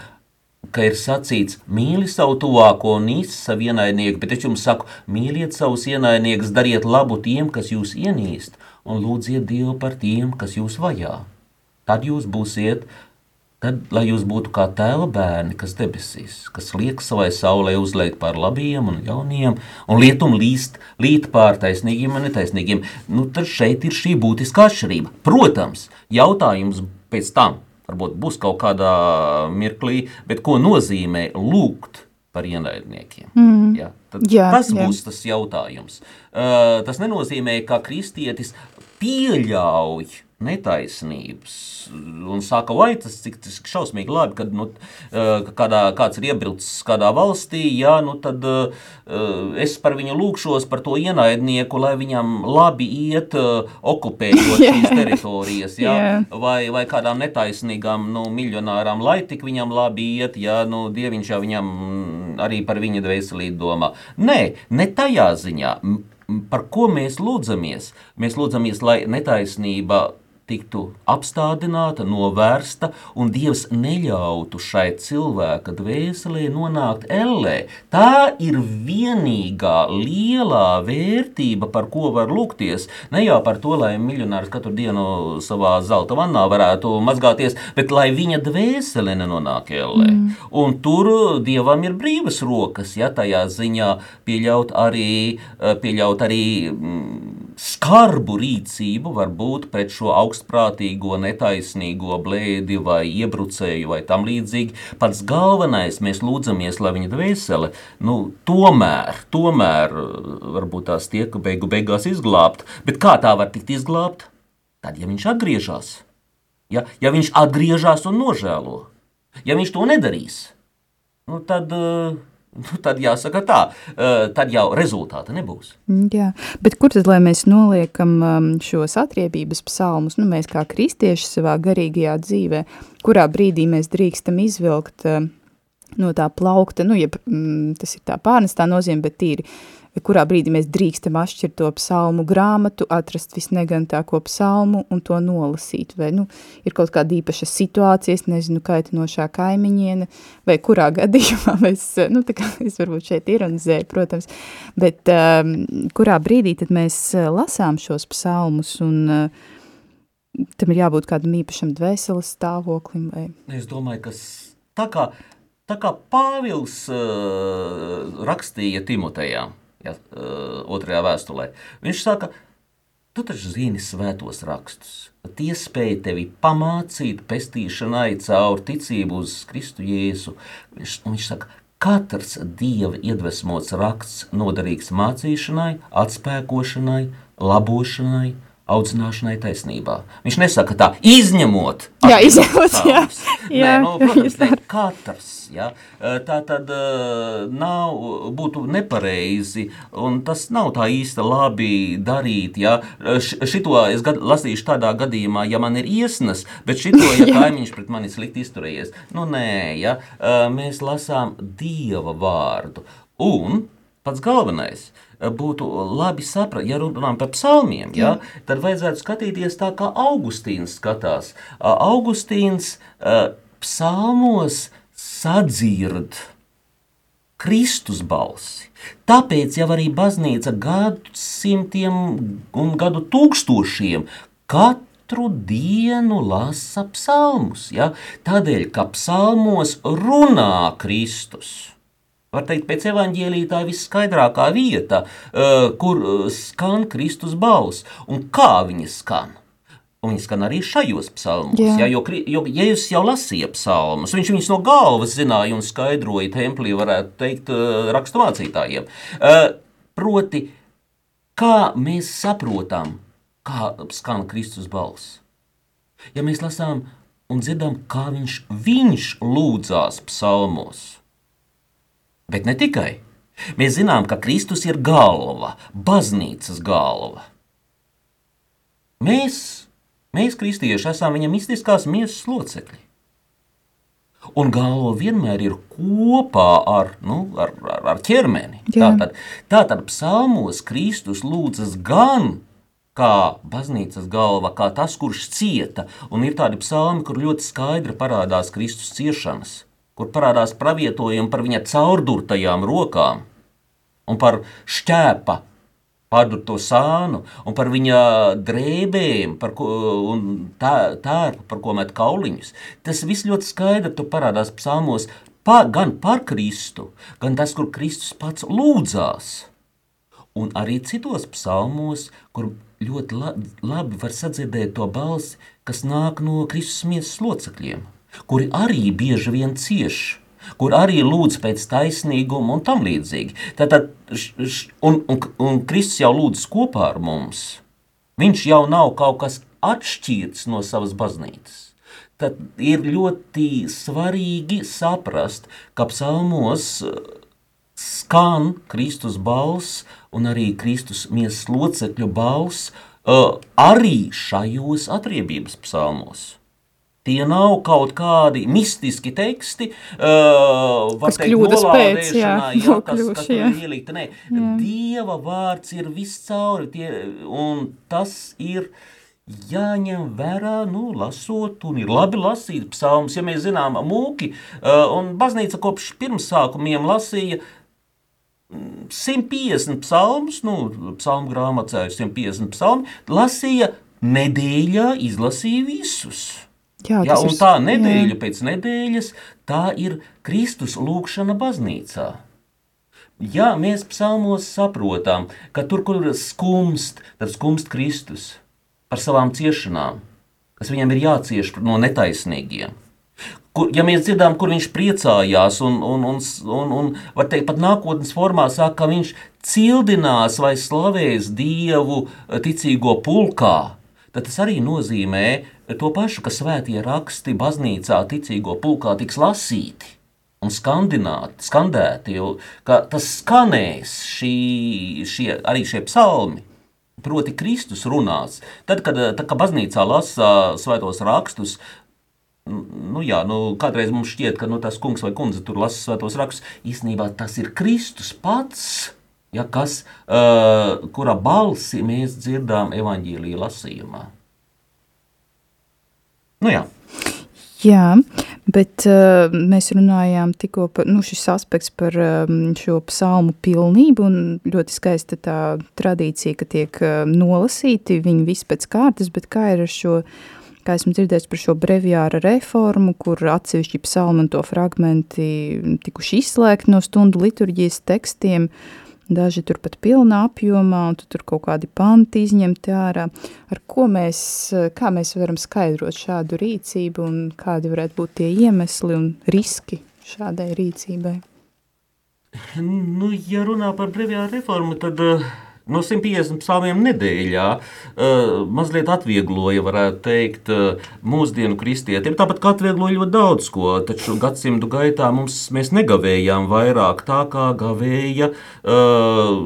ka ir sacīts, mīli savu tuvāko un īsti savu ienaidnieku, bet es jums saku, mīliet savus ienaidniekus, dariet labu tiem, kas jūs ienīst, un lūdziet Dievu par tiem, kas jūs vajā. Tad jūs būsiet Tad, lai jūs būtu kā tēva bērni, kas debesīs, kas liek savai saulē uzliekt pār labiem un ļauniem, un lietum līst, līt pār taisnīgiem un netaisnīgiem, nu, tad šeit ir šī būtiskā atšķirība. Protams, jautājums pēc tam varbūt būs kaut kādā mirklī, bet ko nozīmē lūgt par ienaidniekiem? Mm. Ja, jā, tas jā. būs tas jautājums. Uh, tas nenozīmē, ka kristietis pieļauj netaisnības. Un saka, vai tas cik, cik šausmīgi labi, kad nu, kādā, kāds ir iebraucis kādā valstī, jā, nu tad uh, es par viņu lūkšos, par to ienaidnieku, lai viņam labi iet, uh, okupējot yeah. šīs teritorijas, jā, yeah. vai, vai kādām netaisnīgām nu, miljonārām, lai tik viņam labi iet, jā, nu, dieviņš jau viņam arī par viņa dvēselīt domā. Nē, ne tajā ziņā. Par ko mēs lūdzamies? Mēs lūdzamies, lai netaisnība tiktu apstādināta, novērsta, un Dievs neļautu šai cilvēka dvēselē nonākt ellē. Tā ir vienīgā lielā vērtība, par ko var lūgties. Ne jau par to, lai miljonārs katru dienu savā zelta vannā varētu mazgāties, bet lai viņa dvēsele nenonāk ellē. Mm. Un tur Dievam ir brīvas rokas, ja tajā ziņā pieļaut arī, pieļaut arī mm, skarbu rīcību varbūt pret šo augstprātīgo, netaisnīgo blēdi vai iebrucēju vai tam līdzīgi. Pats galvenais, mēs lūdzamies, lai viņa dvēsele, nu, tomēr, tomēr varbūt tās tiek beigu beigās izglābt. Bet kā tā var tikt izglābt? Tad, ja viņš atgriežas, ja, ja viņš atgriežas un nožēlo, ja viņš to nedarīs, nu, tad. Uh, Nu, tad jāsaka tā, uh, tad jau rezultāta nebūs. Mm, jā, bet kur tad, lai mēs noliekam um, šos atriebības psalmus, nu mēs kā kristieši savā garīgajā dzīvē, kurā brīdī mēs drīkstam izvilkt uh, no tā plaukta, nu, ja mm, tas ir tā pārnestā nozīme, bet tīri kurā brīdī mēs drīkstam atšķirt to psalmu grāmatu, atrast visnegantāko psalmu un to nolasīt, vai, nu, ir kaut kāda īpaša situācija, es nezinu, kaitinošā kaimiņiene, vai kurā gadījumā mēs, nu, tā kā es varbūt šeit ironizēju, protams, bet um, kurā brīdī tad mēs uh, lasām šos psalmus un uh, tam ir jābūt kādam īpašam dvēseles stāvoklim, vai? Es domāju, ka tā kā, tā kā Pāvils uh, rakstīja Timotejām, ja, otrajā vēstulē. Viņš saka, tu taču zini svētos rakstus. Tie spēja tevi pamācīt pestīšanai caur ticību uz Kristu Jēzu. Viņš, viņš saka, katrs dieva iedvesmots raksts noderīgs mācīšanai, atspēkošanai, labošanai, audzināšanai taisnībā. Viņš nesaka tā, izņemot. Jā, izņemot, jā. jā, Nē, nu, protams, ne katrs, jā. Tā tad nav, būtu nepareizi, un tas nav tā īsta labi darīt, jā. Šito es gad, lasīšu tādā gadījumā, ja man ir iesnas, bet šito, ja kaimiņš pret mani slikti izturējies. Nu, nē, jā. Mēs lasām Dieva vārdu. Un pats galvenais – būtu labi saprast, ja runājam par psalmiem, ja, tad vajadzētu skatīties tā, kā Augustīns skatās. Augustīns psalmos sadzird Kristus balsi. Tāpēc jau arī baznīca gadsimtiem un gadu tūkstošiem katru dienu lasa psalmus. Ja? Tādēļ, ka psalmos runā Kristus. Var teikt, pēc evaņģēlīja tā ir visskaidrākā vieta, uh, kur uh, skan Kristus balss un kā viņa skan. Un viņi skan arī šajos psalmos. Jā. Ja, jo, jo Jēzus jau lasīja psalmus, viņš viņus no galvas zināja un skaidroja templī, varētu teikt, uh, raksturmācītājiem. Proti, kā mēs saprotam, kā skan Kristus balss. Ja mēs lasām un dzirdam, kā viņš, viņš lūdzās psalmos, Bet ne tikai. Mēs zinām, ka Kristus ir galva, baznīcas galva. Mēs, mēs kristieši, esam viņa mistiskās miesas locekļi. Un galva vienmēr ir kopā ar, nu, ar, ar, ar ķermeni. Jā. Tātad, tātad psalmos Kristus lūdzas gan kā baznīcas galva, kā tas, kurš cieta. Un ir tādi psalmi, kur ļoti skaidri parādās Kristus ciešanas kur parādās pravietojumi par viņa caurdurtajām rokām un par šķēpa pārdurto sānu un par viņa drēbēm par ko, un tā, tērpu, par ko met kauliņus. Tas viss ļoti skaidri parādās psalmos pa, gan par Kristu, gan tas, kur Kristus pats lūdzās. Un arī citos psalmos, kur ļoti labi var sadzirdēt to balsi, kas nāk no Kristus miesas locekļiem kuri arī bieži vien cieš, kur arī lūdz pēc taisnīguma un tam līdzīgi. Tātad, un, un, un Kristus jau lūdz kopā ar mums. Viņš jau nav kaut kas atšķirts no savas baznīcas. Tad ir ļoti svarīgi saprast, ka psalmos uh, skan Kristus balss un arī Kristus miesas locekļu balss uh, arī šajos atriebības psalmos. Tie nav kaut kādi mistiski teksti, uh, kas kļūdas pēc, jā, jā, kas, kas jā. ielikt. Nē, jā. Dieva vārds ir viscauri, tie, un tas ir, jāņem vērā, nu, lasot, un ir labi lasīt psalmus. Ja mēs zinām, mūki, uh, un baznīca kopš pirmsākumiem lasīja 150 psalmus, nu, psalmu grāmatā ir 150 psalmi, lasīja nedēļā, izlasīja visus. Jā, Ja, un tā nedēļa jā. pēc nedēļas, tā ir Kristus lūkšana baznīcā. Ja mēs psalmos saprotam, ka tur, kur skumst, tad skumst Kristus par savām ciešanām, kas viņam ir jācieš no netaisnīgiem. Kur, ja mēs dzirdām, kur viņš priecājās, un, un, un, un, un var teikt, pat nākotnes formā saka, ka viņš cildinās vai slavēs Dievu eh, ticīgo pulkā, tad tas arī nozīmē to pašu, ka svētie raksti baznīcā ticīgo pulkā tiks lasīti un skandēti, jo tas skanēs šī, šie, arī šie psalmi. Proti, Kristus runās. Tad, kad, tad, kad baznīcā lasa svētos rakstus, nu, jā, nu, kādreiz mums šķiet, ka nu, tas kungs vai kundze tur lasa svētos rakstus. Īsnībā tas ir Kristus pats, ja, kas, uh, kura balsi mēs dzirdām evaņģīlīja lasījumā. Nu, jā. Jā, bet uh, mēs runājām tikko par nu, šis aspekts par um, šo psalmu pilnību un ļoti skaista tā tradīcija, ka tiek uh, nolasīti viņi visi pēc kārtas, bet kā ir ar šo, kā esmu dzirdējis par šo breviāra reformu, kur atsevišķi psalmu un to fragmenti tikuši izslēgti no stundu liturģijas tekstiem, daži tur pat pilnā apjomā, un tu tur kaut kādi panti izņemti ārā. Ar ko mēs, kā mēs varam skaidrot šādu rīcību un kādi varētu būt tie iemesli un riski šādai rīcībai? Nu, ja runā par brīvā reformu, tad uh, no 150 psalmiem nedēļā uh, mazliet atviegloja, varētu teikt, uh, mūsdienu kristietiem. Tāpat kā atviegloja ļoti daudz ko, taču gadsimtu gaitā mums, mēs negavējām vairāk tā, kā gavēja uh,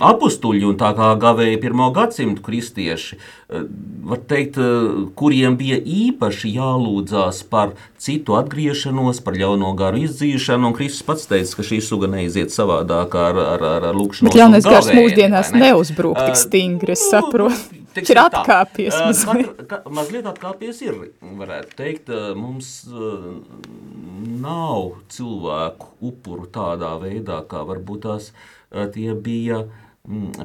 apstuļi un tā kā gavēja pirmo gadsimtu kristieši. Uh, var teikt, uh, kuriem bija īpaši jālūdzās par citu atgriešanos, par ļauno garu izdzīšanu, un Kristus pats teica, ka šī suga neiziet savādāk ar, ar, ar, ar lūkšanos. Bet ļaunais un gars mūsdienās ne? neuzbrūk tik Uh, stingri, es nu, saprotu. teiksim Viņš ir tā, atkāpies uh, mazliet. katra- ka- Mazliet atkāpies ir, varētu teikt, uh, mums uh, nav cilvēku upuru tādā veidā, kā varbūt tās uh, tie bija mm,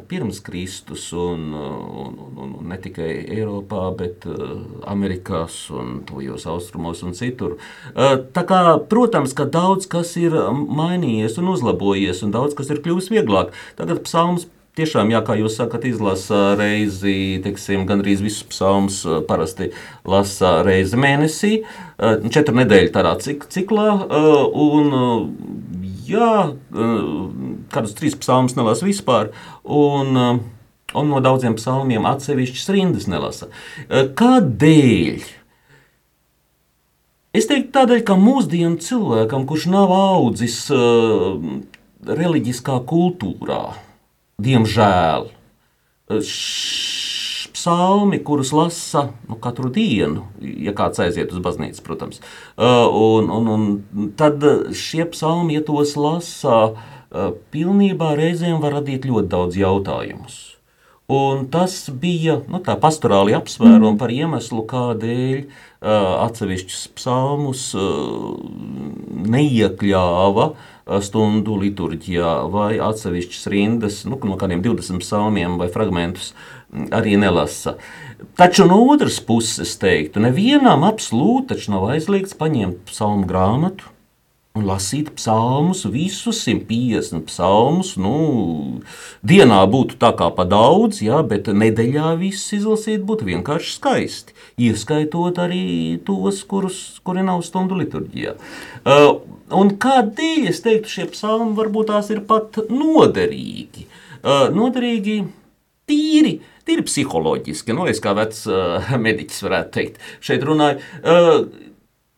pirms Kristus, un, un, un, un, ne tikai Eiropā, bet uh, Amerikās un tuvajos austrumos un citur. Uh, Tā kā, protams, ka daudz kas ir mainījies un uzlabojies, un daudz kas ir kļuvis vieglāk. Tagad psalms Tiešām, jā, kā jūs sakat, izlasa reizi, teiksim, gandrīz visus psalmus eh, parasti lasa reizi mēnesī, eh, četru nedēļu tādā cik, ciklā, eh, un jā, kādus trīs psalmus nelasa vispār, un, un no daudziem psalmiem atsevišķas rindas nelasa. Kādēļ? Es teiktu, tādēļ, ka mūsdienu cilvēkam, kurš nav audzis uh, reliģiskā kultūrā, diemžēl, š- psalmi, kurus lasa nu, katru dienu, ja kāds aiziet uz baznīcu, protams, uh, un, un, un tad šie psalmi, ja tos lasa, uh, pilnībā reizēm var radīt ļoti daudz jautājumus. Un tas bija nu, tā pastorāli apsvērumi par iemeslu, kādēļ uh, atsevišķus psalmus uh, neiekļāva stundu liturģijā, vai atsevišķas rindas, nu, no kādiem 20 psalmiem vai fragmentus arī nelasa. Taču no otras puses teiktu, nevienam absolūti nav aizliegts paņemt psalmu grāmatu un lasīt psalmus, visus 150 psalmus. Nu, dienā būtu tā kā pa daudz, jā, bet nedēļā viss izlasīt būtu vienkārši skaisti. Ieskaitot arī tos, kurus, kuri nav stundu liturģijā. Uh, un kādēļ es teiktu, šie psalmi varbūt tās ir pat noderīgi? Uh, noderīgi tīri. Tīri psiholoģiski, nu, es kā vecs uh, mediķis varētu teikt, šeit runāju. Uh,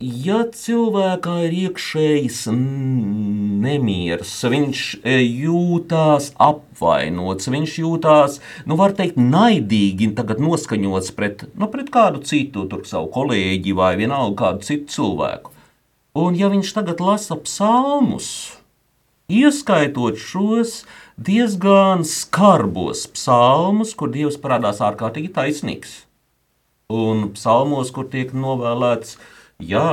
Ja cilvēkā ir iekšējs nemieris, viņš e, jūtās apvainots, viņš jūtās, nu, var teikt, naidīgi, noskaņots pret, nu, pret kādu citu, tur savu kolēģi vai vienalga kādu citu cilvēku. Un ja viņš tagad lasa psalmus, ieskaitot šos diezgan skarbos psalmus, kur Dievs parādās ārkārtīgi taisnīgs Un psalmos, kur tiek novēlēts jā,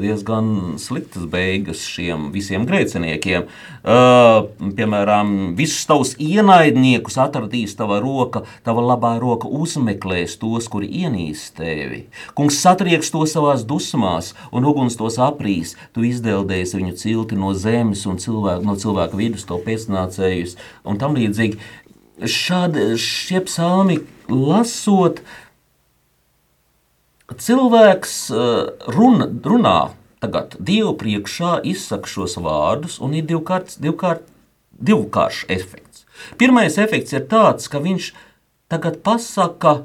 diezgan sliktas beigas šiem visiem grēciniekiem. Uh, piemēram, visus tavus ienaidniekus atradīs tava roka, tava labā roka uzmeklēs tos, kuri ienīst tevi. Kungs satrieks to savās dusmās, un uguns tos aprīs. Tu izdeldēsi viņu cilti no zemes un cilvēku, no cilvēka vidus, to pēcnācējus un tam līdzīgi. Šādi šie psalmi lasot, uh, cilvēks eh, runa, runā tagad Dievu priekšā, izsaka šos vārdus, un ir divkārt, divkārt, divkāršs efekts. Pirmais efekts ir tāds, ka viņš tagad pasaka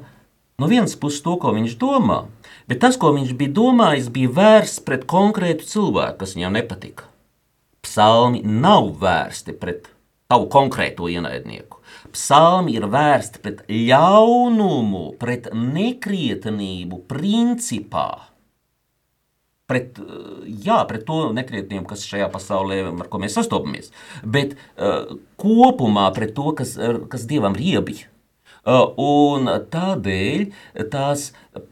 no vienas puses to, ko viņš domā, bet tas, ko viņš bija domājis, bija vērsts pret konkrētu cilvēku, kas viņam nepatika. Psalmi nav vērsti pret tavu konkrēto ienaidnieku. Psalmi ir vērsti pret ļaunumu, pret nekrietenību, principā. Pret, jā, pret to nekrietnību, kas šajā pasaulē, ar ko mēs sastopamies, bet uh, kopumā pret to, kas, kas dievam riebi. Uh, un tādēļ tās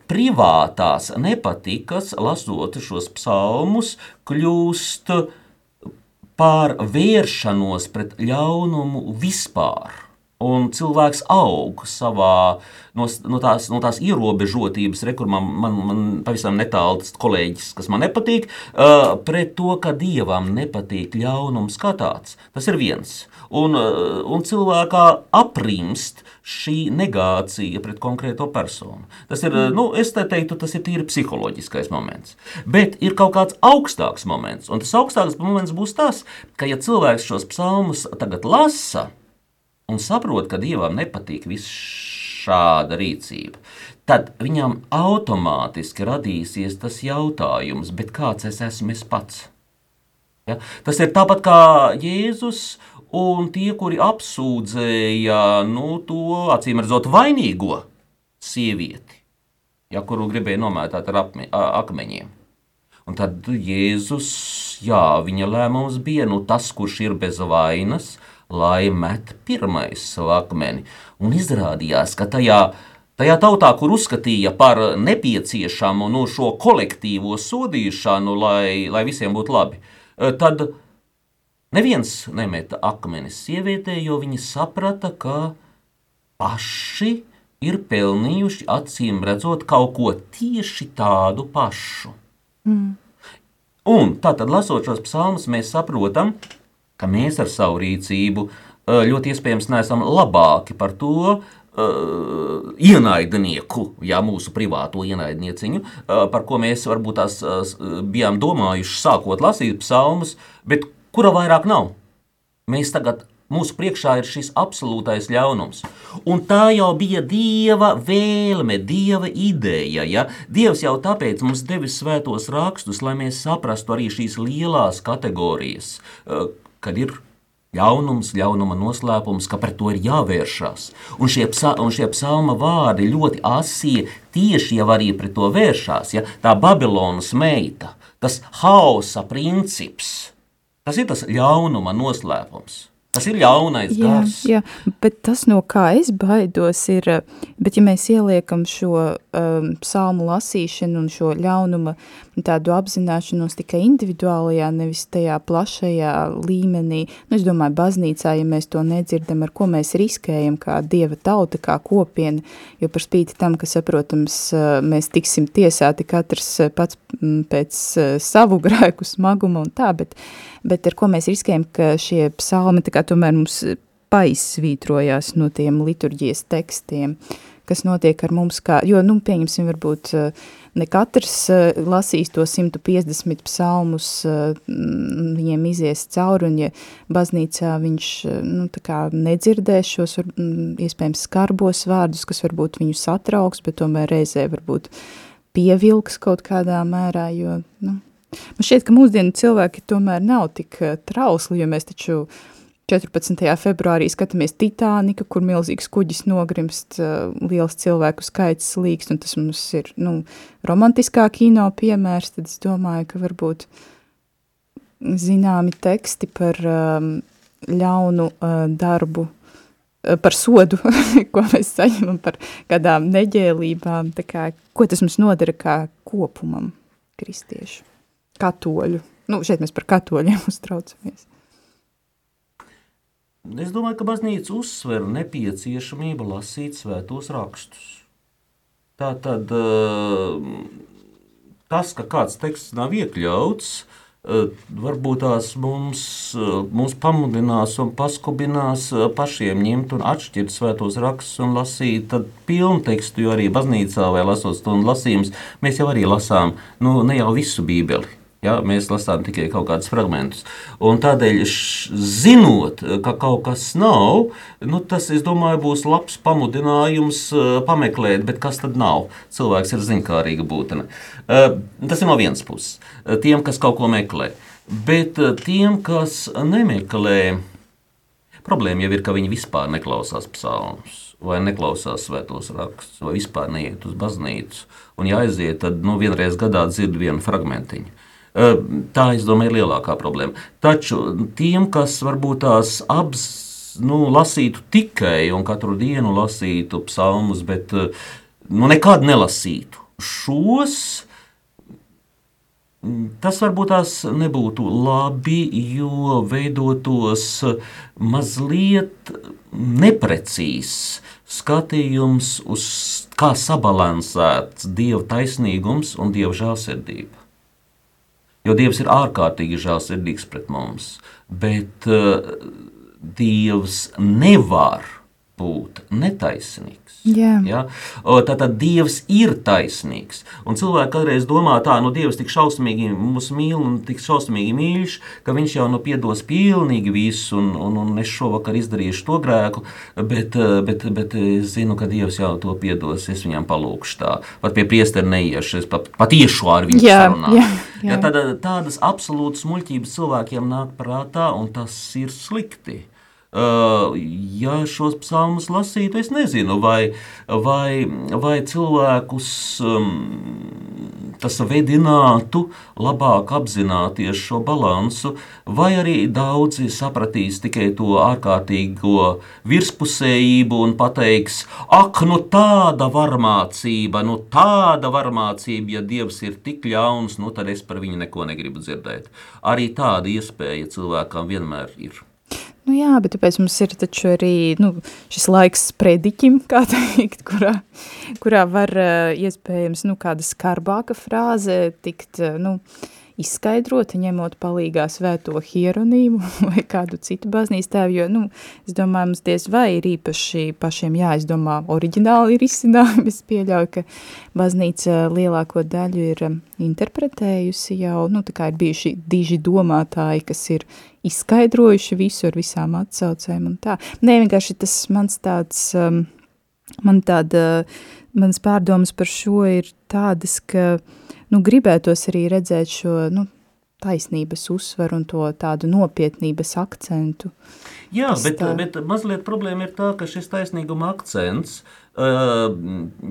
privātās nepatikas, lasot šos psalmus, kļūst par vēršanos pret ļaunumu vispār. Un cilvēks aug savā no, no, tās, no tās ierobežotības, re, kur man, man, man pavisam netālu tas kolēģis, kas man nepatīk, uh, pret to, ka dievam nepatīk ļaunums kā tāds. Tas ir viens. Un, uh, un cilvēkā aprimst šī negācija pret konkrēto personu. Tas ir, mm. nu, es te teiktu, tas ir tīri psiholoģiskais moments. Bet ir kaut kāds augstāks moments, un tas augstāks moments būs tas, ka ja cilvēks šos psalmus tagad lasa, un saprot, ka dievam nepatīk viss šāda rīcība, tad viņam automātiski radīsies tas jautājums, kāds es esmu es pats. Ja? Tas ir tāpat kā Jēzus un tie, kuri apsūdzēja nu, to acīm redzot vainīgo sievieti, ja, kuru gribēja nomētāt ar apme, akmeņiem. Un tad Jēzus, jā, viņa lēmums bija nu, tas, kurš ir bez vainas, lai met pirmais akmeni. Un izrādījās, ka tajā, tajā tautā, kur uzskatīja par nepieciešamu nu, šo kolektīvo sodīšanu, lai, lai visiem būtu labi, eh, tad neviens nemeta akmenis sievietē, jo viņi saprata, ka paši ir pelnījuši acīm redzot kaut ko tieši tādu pašu. Mm. Un tātad, lasot šos psalmus, mēs saprotam, ka ka mēs ar savu rīcību ļoti iespējams neesam labāki par to, uh, ienaidnieku, jā, mūsu privāto ienaidnieciņu, uh, par ko mēs varbūt tās uh, bijām domājuši sākot lasīt psalmus, bet kura vairāk nav. Mēs tagad mūsu priekšā ir šis absolūtais ļaunums. Un tā jau bija Dieva vēlme, Dieva ideja. Ja? Dievs jau tāpēc mums devis svētos rakstus, lai mēs saprastu arī šīs lielās kategorijas, kad ir ļaunums, ļaunuma noslēpums, ka par to ir jāvēršas. Un šie, psa, un šie psalma vārdi ļoti asie tieši jau arī pret to vēršās. Ja? Tā Babilonas meita, tas hausa princips, tas ir tas ļaunuma noslēpums. Tas ir ļaunais jā, gars. Jā, bet tas, no kā es baidos, ir, bet ja mēs ieliekam šo um, psalmu lasīšanu un šo ļaunuma tādu apzināšanos tikai individuālajā, nevis tajā plašajā līmenī, nu, es domāju, baznīcā, ja mēs to nedzirdam, ar ko mēs riskējam kā dieva tauta, kā kopiena, jo par spīti tam, ka, saprotams, mēs tiksim tiesāti katrs pats pēc savu grēku smaguma un tā, bet, bet ar ko mēs riskējam, ka šie psalmi tā kā tomēr mums paizsvītrojās no tiem liturģijas tekstiem, kas notiek ar mums kā, jo, nu, pieņemsim, varbūt ne katrs lasīs to 150 psalmus, viņiem izies cauri, un ja baznīcā viņš, nu, tā kā nedzirdēs šos, iespējams, skarbos vārdus, kas varbūt viņu satrauks, bet tomēr reizē varbūt pievilks kaut kādā mērā, jo, nu, man šķiet, ka mūsdienu cilvēki tomēr nav tik trausli, jo mēs taču, uh, 14. februārī skatāmies Titānika, kur milzīgs kuģis nogrimst, uh, liels cilvēku skaits slīkst, un tas mums ir, nu, romantiskā kino piemērs, tad es domāju, ka varbūt zināmi teksti par um, ļaunu uh, darbu par sodu, ko mēs saņemam par kādām neģēlībām, tā kā, ko tas mums nodara kā kopumam kristiešu, katoļu. Nu, šeit mēs par katoļiem uztraucamies. Es domāju, ka baznīca uzsver nepieciešamību lasīt svētos rakstus. Tā tad tas, ka kāds teksts nav iekļauts, varbūt tās mums, mums pamudinās un paskubinās pašiem ņemt un atšķirt svētos rakstus un lasīt pilnu tekstu, jo arī baznīcā vai lasot stundu lasījumus, mēs jau arī lasām, nu, ne jau visu bībeli. Ja, mēs lasām tikai kaut kādus fragmentus. Un tādēļ, zinot, ka kaut kas nav, nu, tas, domāju, būs labs pamudinājums pameklēt, bet kas tad nav? Cilvēks ir zinkārīga būtne. Tas ir no vienas puses. Tiem, kas kaut ko meklē. Bet tiem, kas nemeklē, problēma jau ir, ka viņi vispār neklausās psalmus vai neklausās svētos rakstus, vai vispār neiet uz baznīcu. Un, ja aiziet, tad nu, vienreiz gadā dzird vienu fragmentiņu. Tā, es domāju, ir lielākā problēma. Taču tiem, kas varbūt tās abas nu, lasītu tikai un katru dienu lasītu psalmus, bet nu, nekad nelasītu šos, tas varbūt tās nebūtu labi, jo veidotos mazliet neprecīzs skatījums uz kā sabalansēts dieva taisnīgums un dieva žēlsirdība. Jo Dievs ir ārkārtīgi žēlsirdīgs pret mums, bet uh, Dievs nevar būt netaisnīgs. Jā. Ja? Tātad Dievs ir taisnīgs. Un cilvēki kādreiz domā, tā, nu Dievs tik šausmīgi mūs mīl un tik šausmīgi mīļš, ka viņš jau nu piedos pilnīgi visu, un, un, un es šovakar izdarīšu to grēku, bet, bet, bet es zinu, ka Dievs jau to piedos, es viņam palūkšu tā. Pat pie priesteri neiešu, es pat, pat iešu ar viņu Jā, sarunā. jā, jā. Ja, tad, tādas absolūtas muļķības cilvēkiem nāk prātā, un tas ir slikti. Ja šos psalmus lasītu, es nezinu, vai, vai, vai cilvēkus um, tas vedinātu labāk apzināties šo balansu, vai arī daudzi sapratīs tikai to ārkārtīgo virspusējību un pateiks, ak, nu tāda varmācība, nu tāda varmācība, ja Dievs ir tik ļauns, nu tad es par viņu neko negribu dzirdēt. Arī tāda iespēja cilvēkam vienmēr ir. Nu jā, bet tāpēc mums ir taču arī nu, šis laiks sprediķim, kā teikt, kurā, kurā var iespējams nu, kāda skarbāka frāze tikt, nu, izskaidrota, ņemot palīgā svēto hieronīmu vai kādu citu baznīcu tēvu, jo, nu, es domāju, mums diez vai ir īpaši pašiem jāizdomā oriģināli ir izcinājumi, es pieļauju, ka baznīca lielāko daļu ir interpretējusi jau, nu, tā kā ir bijuši diži domātāji, kas ir izskaidrojuši visu ar visām atsaucēm un tā. Nē, vienkārši tas mans tāds, um, man tāda, mans pārdomas par šo ir tādas, ka, nu, gribētos arī redzēt šo, nu, taisnības uzsvaru un to tādu nopietnības akcentu. Jā, bet, tā. bet mazliet problēma ir tā, ka šis taisnīguma akcents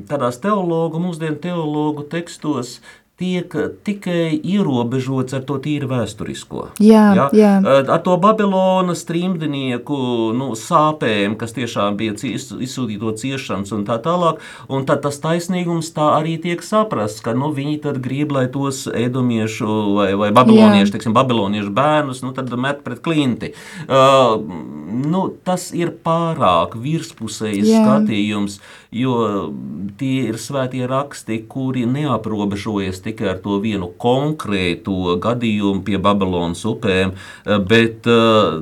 tādās teologu, mūsdienu teologu tekstos tiek tikai ierobežots ar to tīri vēsturisko. Jā, jā. Uh, Ar to Babilonas trimdinieku nu, sāpēm, kas tiešām bija cies- izsūtīto ciešanas un tā tālāk, un tad tas taisnīgums tā arī tiek saprasts, ka nu, viņi tad grib, lai tos ēdomiešu vai, vai babiloniešu, teiksim, babiloniešu bērnus, nu met pret klinti. Uh, nu, tas ir pārāk virspusējs Jā. skatījums, jo tie ir svētie raksti, kuri neaprobežojas tikai ar to vienu konkrētu gadījumu pie Babilonas upēm, eh, bet eh,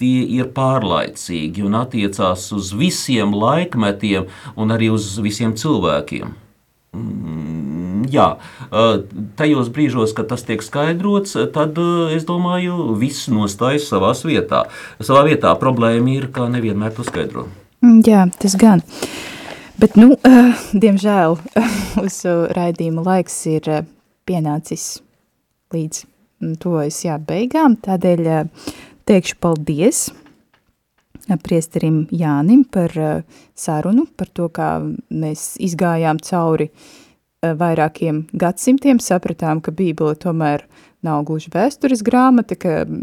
tie ir pārlaicīgi un attiecās uz visiem laikmetiem un arī uz visiem cilvēkiem. Mm, Jā, eh, tajos brīžos, kad tas tiek skaidrots, tad es domāju, viss nostājas savā vietā. Savā vietā problēma ir, ka nevienmēr to skaidro. Mm, Jā, tas gan. Bet, nu, uh, diemžēl mūsu raidījuma laiks ir uh, pienācis līdz mm, tuvojas jā, beigām, tādēļ uh, teikšu paldies priesterim Jānim par sarunu, par to, kā mēs izgājām cauri vairākiem gadsimtiem, sapratām, ka Bībele tomēr nav gluži vēstures grāmata, ka mm,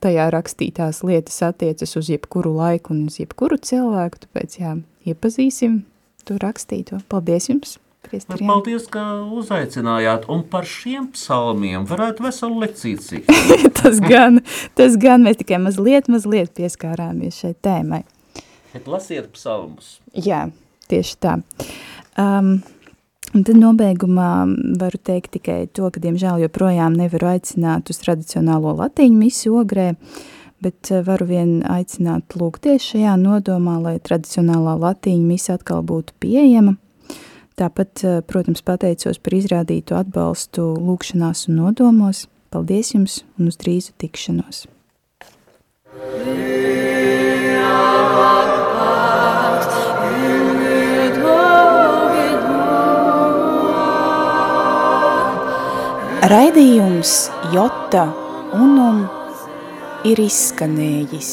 tajā rakstītās lietas attiecas uz jebkuru laiku un uz jebkuru cilvēku, tāpēc jā, iepazīsim to rakstīto. Paldies jums! Priestri, jā. Paldies, ka uzaicinājāt, un par šiem psalmiem varētu veselu lekciju cik. tas gan, tas gan, mēs tikai mazliet, mazliet pieskārāmies šai tēmai. Bet lasiet psalmus. Jā, tieši tā. Um, un tad nobeigumā varu teikt tikai to, ka, diemžēl, joprojām nevaru aicināt uz tradicionālo latīņu misiju ogrē, bet uh, varu vien aicināt lūgties šajā nodomā, lai tradicionālā latīņu misija atkal būtu pieejama. Tāpat, uh, protams, pateicos par izrādītu atbalstu lūkšanās un nodomos. Paldies jums un uz drīzu tikšanos! Raidījums Jota Unum ir izskanējis.